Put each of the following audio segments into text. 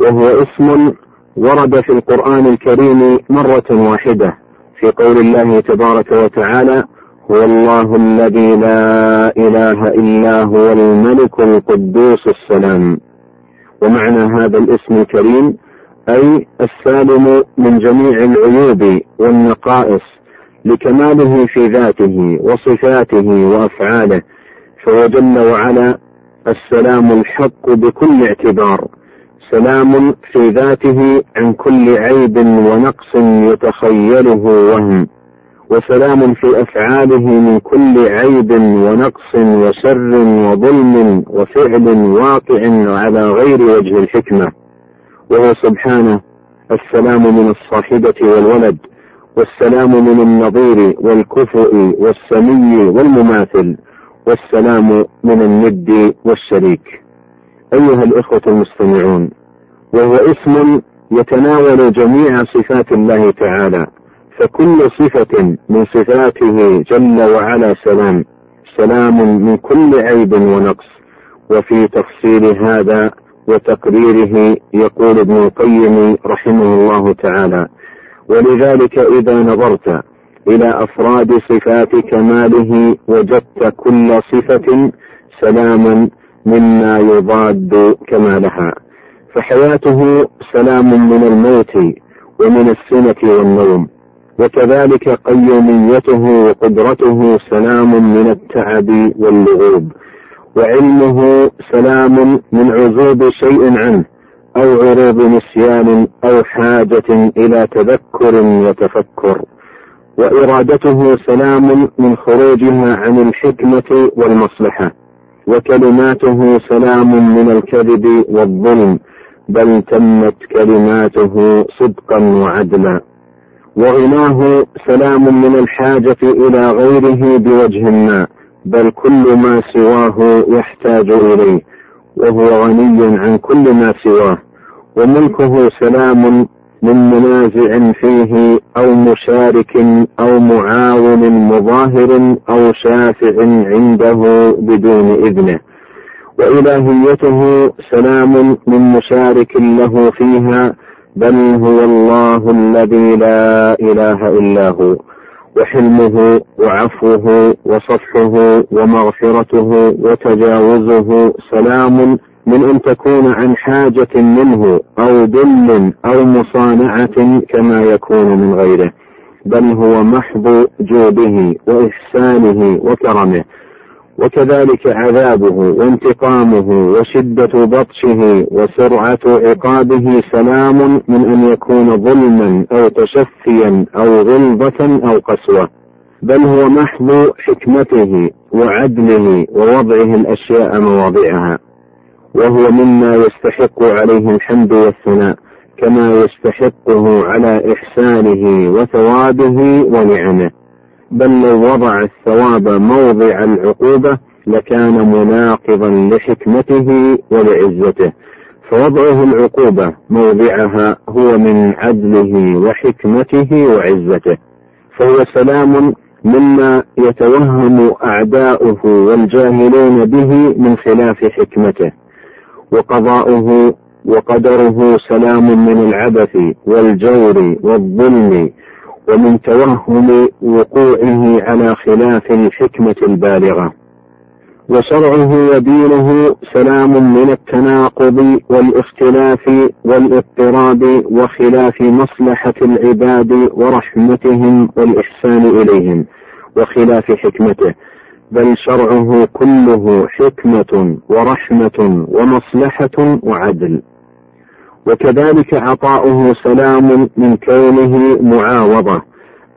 وهو اسم ورد في القرآن الكريم مرة واحدة في قول الله تبارك وتعالى هو الله الذي لا إله إلا هو الملك القدوس السلام ومعنى هذا الاسم الكريم أي السالم من جميع العيوب والنقائص لكماله في ذاته وصفاته وأفعاله فهو جل وعلا السلام الحق بكل اعتبار. سلام في ذاته عن كل عيب ونقص يتخيله وهم وسلام في أفعاله من كل عيب ونقص وشر وظلم وفعل واقع على غير وجه الحكمة. وهو سبحانه السلام من الصاحبة والولد والسلام من النظير والكفؤ والسمي والمماثل والسلام من الند والشريك. أيها الإخوة المستمعون وهو اسم يتناول جميع صفات الله تعالى فكل صفة من صفاته جل وعلا سلام سلام من كل عيب ونقص. وفي تفصيل هذا وتقريره يقول ابن القيم رحمه الله تعالى ولذلك إذا نظرت إلى أفراد صفات كماله وجدت كل صفة سلاما مما يضاد كمالها. فحياته سلام من الموت ومن السنة والنوم. وكذلك قيوميته وقدرته سلام من التعب واللغوب. وعلمه سلام من عزوب شيء عنه أو عروض نسيان أو حاجة إلى تذكر وتفكر. وإرادته سلام من خروجها عن الحكمة والمصلحة. وكلماته سلام من الكذب والظلم. بل تمت كلماته صدقا وعدلا. وغناه سلام من الحاجة إلى غيره بوجه ما بل كل ما سواه يحتاج إليه وهو غني عن كل ما سواه. وملكه سلام من منازع فيه أو مشارك أو معاون مظاهر أو شافع عنده بدون إذنه. وإلهيته سلام من مشارك له فيها بل هو الله الذي لا إله إلا هو. وحلمه وعفوه وصفحه ومغفرته وتجاوزه سلام من أن تكون عن حاجة منه أو دل أو مصانعة كما يكون من غيره بل هو محض جوده وإحسانه وكرمه. وكذلك عذابه وانتقامه وشدة بطشه وسرعة عقابه سلام من أن يكون ظلما أو تشفيا أو غلظة أو قسوة. بل هو محض حكمته وعدله ووضعه الأشياء مواضعها. وهو مما يستحق عليه الحمد والثناء كما يستحقه على إحسانه وثوابه ونعمه. بل لو وضع الثواب موضع العقوبة لكان مناقضا لحكمته ولعزته. فوضعه العقوبة موضعها هو من عدله وحكمته وعزته. فهو سلام مما يتوهم أعداؤه والجاهلون به من خلاف حكمته. وقضاؤه وقدره سلام من العبث والجور والظلم ومن توهم وقوعه على خلاف الحكمة البالغة وشرعه ودينه سلام من التناقض والاختلاف والاضطراب وخلاف مصلحة العباد ورحمتهم والإحسان إليهم وخلاف حكمته. بل شرعه كله حكمة ورحمة ومصلحة وعدل. وكذلك عطاؤه سلام من كونه معاوضة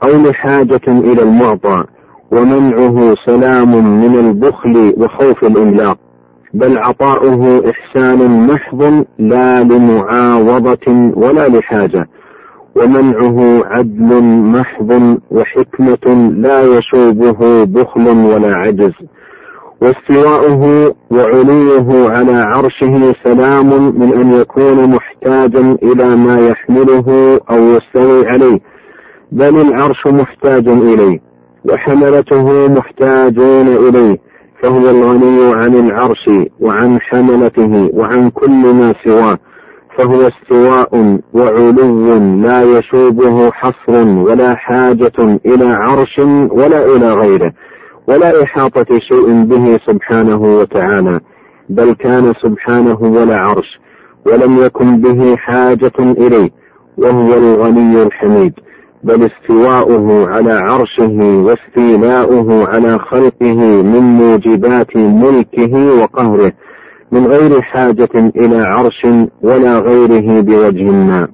أو لحاجة إلى المعطى ومنعه سلام من البخل وخوف الإملاق. بل عطاؤه إحسان محض لا لمعاوضة ولا لحاجة ومنعه عدل محض وحكمة لا يشوبه بخل ولا عجز. واستواؤه وعلوه على عرشه سلام من أن يكون محتاجا إلى ما يحمله أو يستوي عليه بل العرش محتاج إليه وحملته محتاجون إليه فهو الغني عن العرش وعن حملته وعن كل ما سواه فهو استواء وعلو لا يشوبه حصر ولا حاجة إلى عرش ولا إلى غيره. ولا إحاطة شيء به سبحانه وتعالى بل كان سبحانه ولا عرش ولم يكن به حاجة إليه وهو الغني الحميد بل استواؤه على عرشه واستيلاؤه على خلقه من موجبات ملكه وقهره من غير حاجة إلى عرش ولا غيره بوجه ما.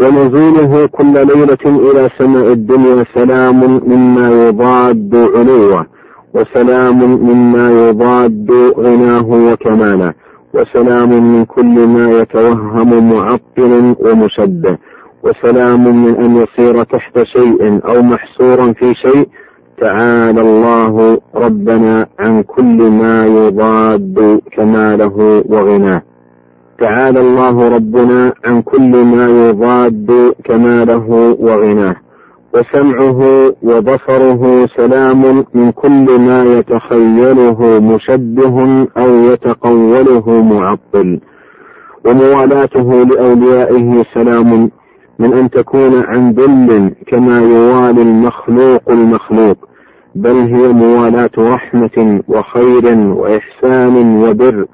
ونزوله كل ليلة إلى سماء الدنيا سلام مما يضاد علوه وسلام مما يضاد غناه وكماله وسلام من كل ما يتوهم معطل ومشبه وسلام من أن يصير تحت شيء أو محصورا في شيء تعالى الله ربنا عن كل ما يضاد كماله وغناه. تعالى الله ربنا عن كل ما يضاد كماله وغناه. وسمعه وبصره سلام من كل ما يتخيله مشبه أو يتقوله معطل. وموالاته لأوليائه سلام من أن تكون عن ذل كما يوالي المخلوق المخلوق. بل هي موالاة رحمة وخير وإحسان وبر.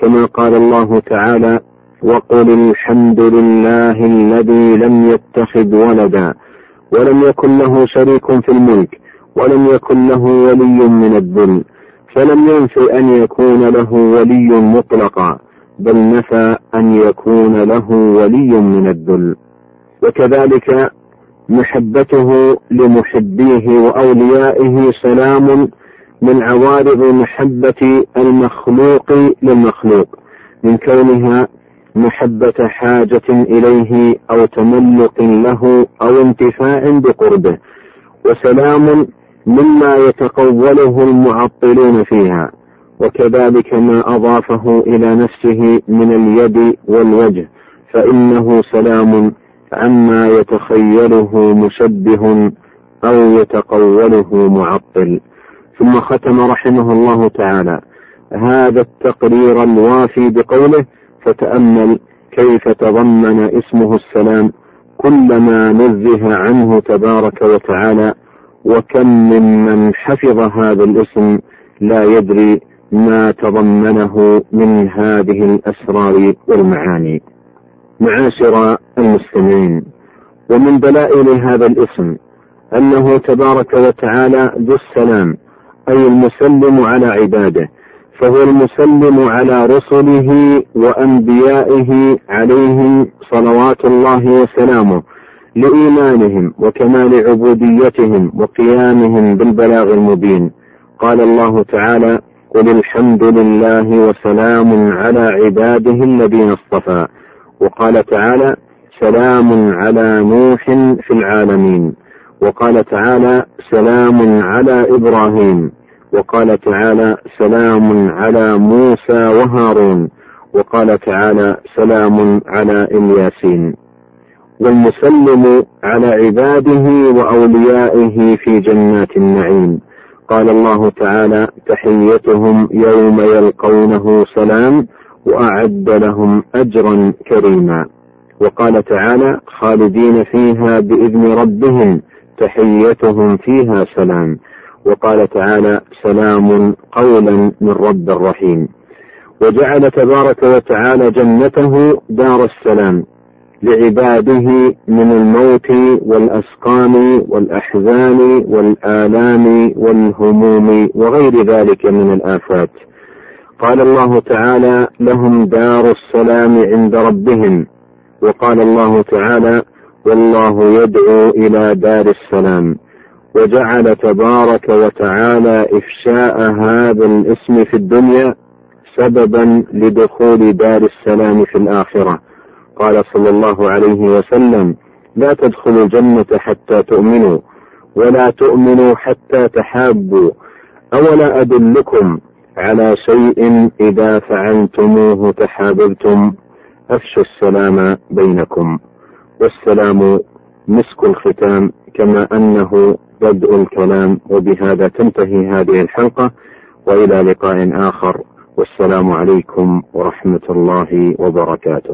كما قال الله تعالى وقل الحمد لله الذي لم يتخذ ولدا ولم يكن له شريك في الملك ولم يكن له ولي من الذل فلم ينف أن يكون له ولي مطلقا بل نفى أن يكون له ولي من الذل وكذلك محبته لمحبيه وأوليائه سلام من عوارض محبة المخلوق للمخلوق من كونها محبة حاجة إليه أو تملق له أو انتفاع بقربه وسلام مما يتقوله المعطلون فيها وكذلك ما أضافه إلى نفسه من اليد والوجه فإنه سلام عما يتخيله مشبه أو يتقوله معطل. ثم ختم رحمه الله تعالى. هذا التقرير الوافي بقوله فتأمل كيف تضمن اسمه السلام كل ما نزه عنه تبارك وتعالى وكم ممن حفظ هذا الاسم لا يدري ما تضمنه من هذه الأسرار والمعاني. معاشر المسلمين ومن دلائل هذا الاسم أنه تبارك وتعالى ذو السلام أي المسلم على عباده فهو المسلم على رسله وأنبيائه عليهم صلوات الله وسلامه لإيمانهم وكمال عبوديتهم وقيامهم بالبلاغ المبين. قال الله تعالى قل الحمد لله وسلام على عباده الذين اصطفى وقال تعالى سلام على نوح في العالمين وقال تعالى سلام على إبراهيم وقال تعالى سلام على موسى وهارون. وقال تعالى سلام على إلياسين. والمسلم على عباده وأوليائه في جنات النعيم. قال الله تعالى تحيتهم يوم يلقونه سلام وأعد لهم أجرا كريما. وقال تعالى خالدين فيها بإذن ربهم تحيتهم فيها سلام. وقال تعالى سلام قولا من رب رحيم. وجعل تبارك وتعالى جنته دار السلام لعباده من الموت والأسقام والأحزان والآلام والهموم وغير ذلك من الآفات. قال الله تعالى لهم دار السلام عند ربهم. وقال الله تعالى والله يدعو إلى دار السلام. وجعل تبارك وتعالى إفشاء هذا الاسم في الدنيا سببا لدخول دار السلام في الآخرة. قال صلى الله عليه وسلم لا تدخلوا الجنة حتى تؤمنوا ولا تؤمنوا حتى تحابوا. أولا أدلكم على شيء إذا فعلتموه تحاببتم؟ أفشوا السلام بينكم. والسلام مسك الختام كما أنه بدء الكلام وبهذا تنتهي هذه الحلقة وإلى لقاء آخر والسلام عليكم ورحمة الله وبركاته.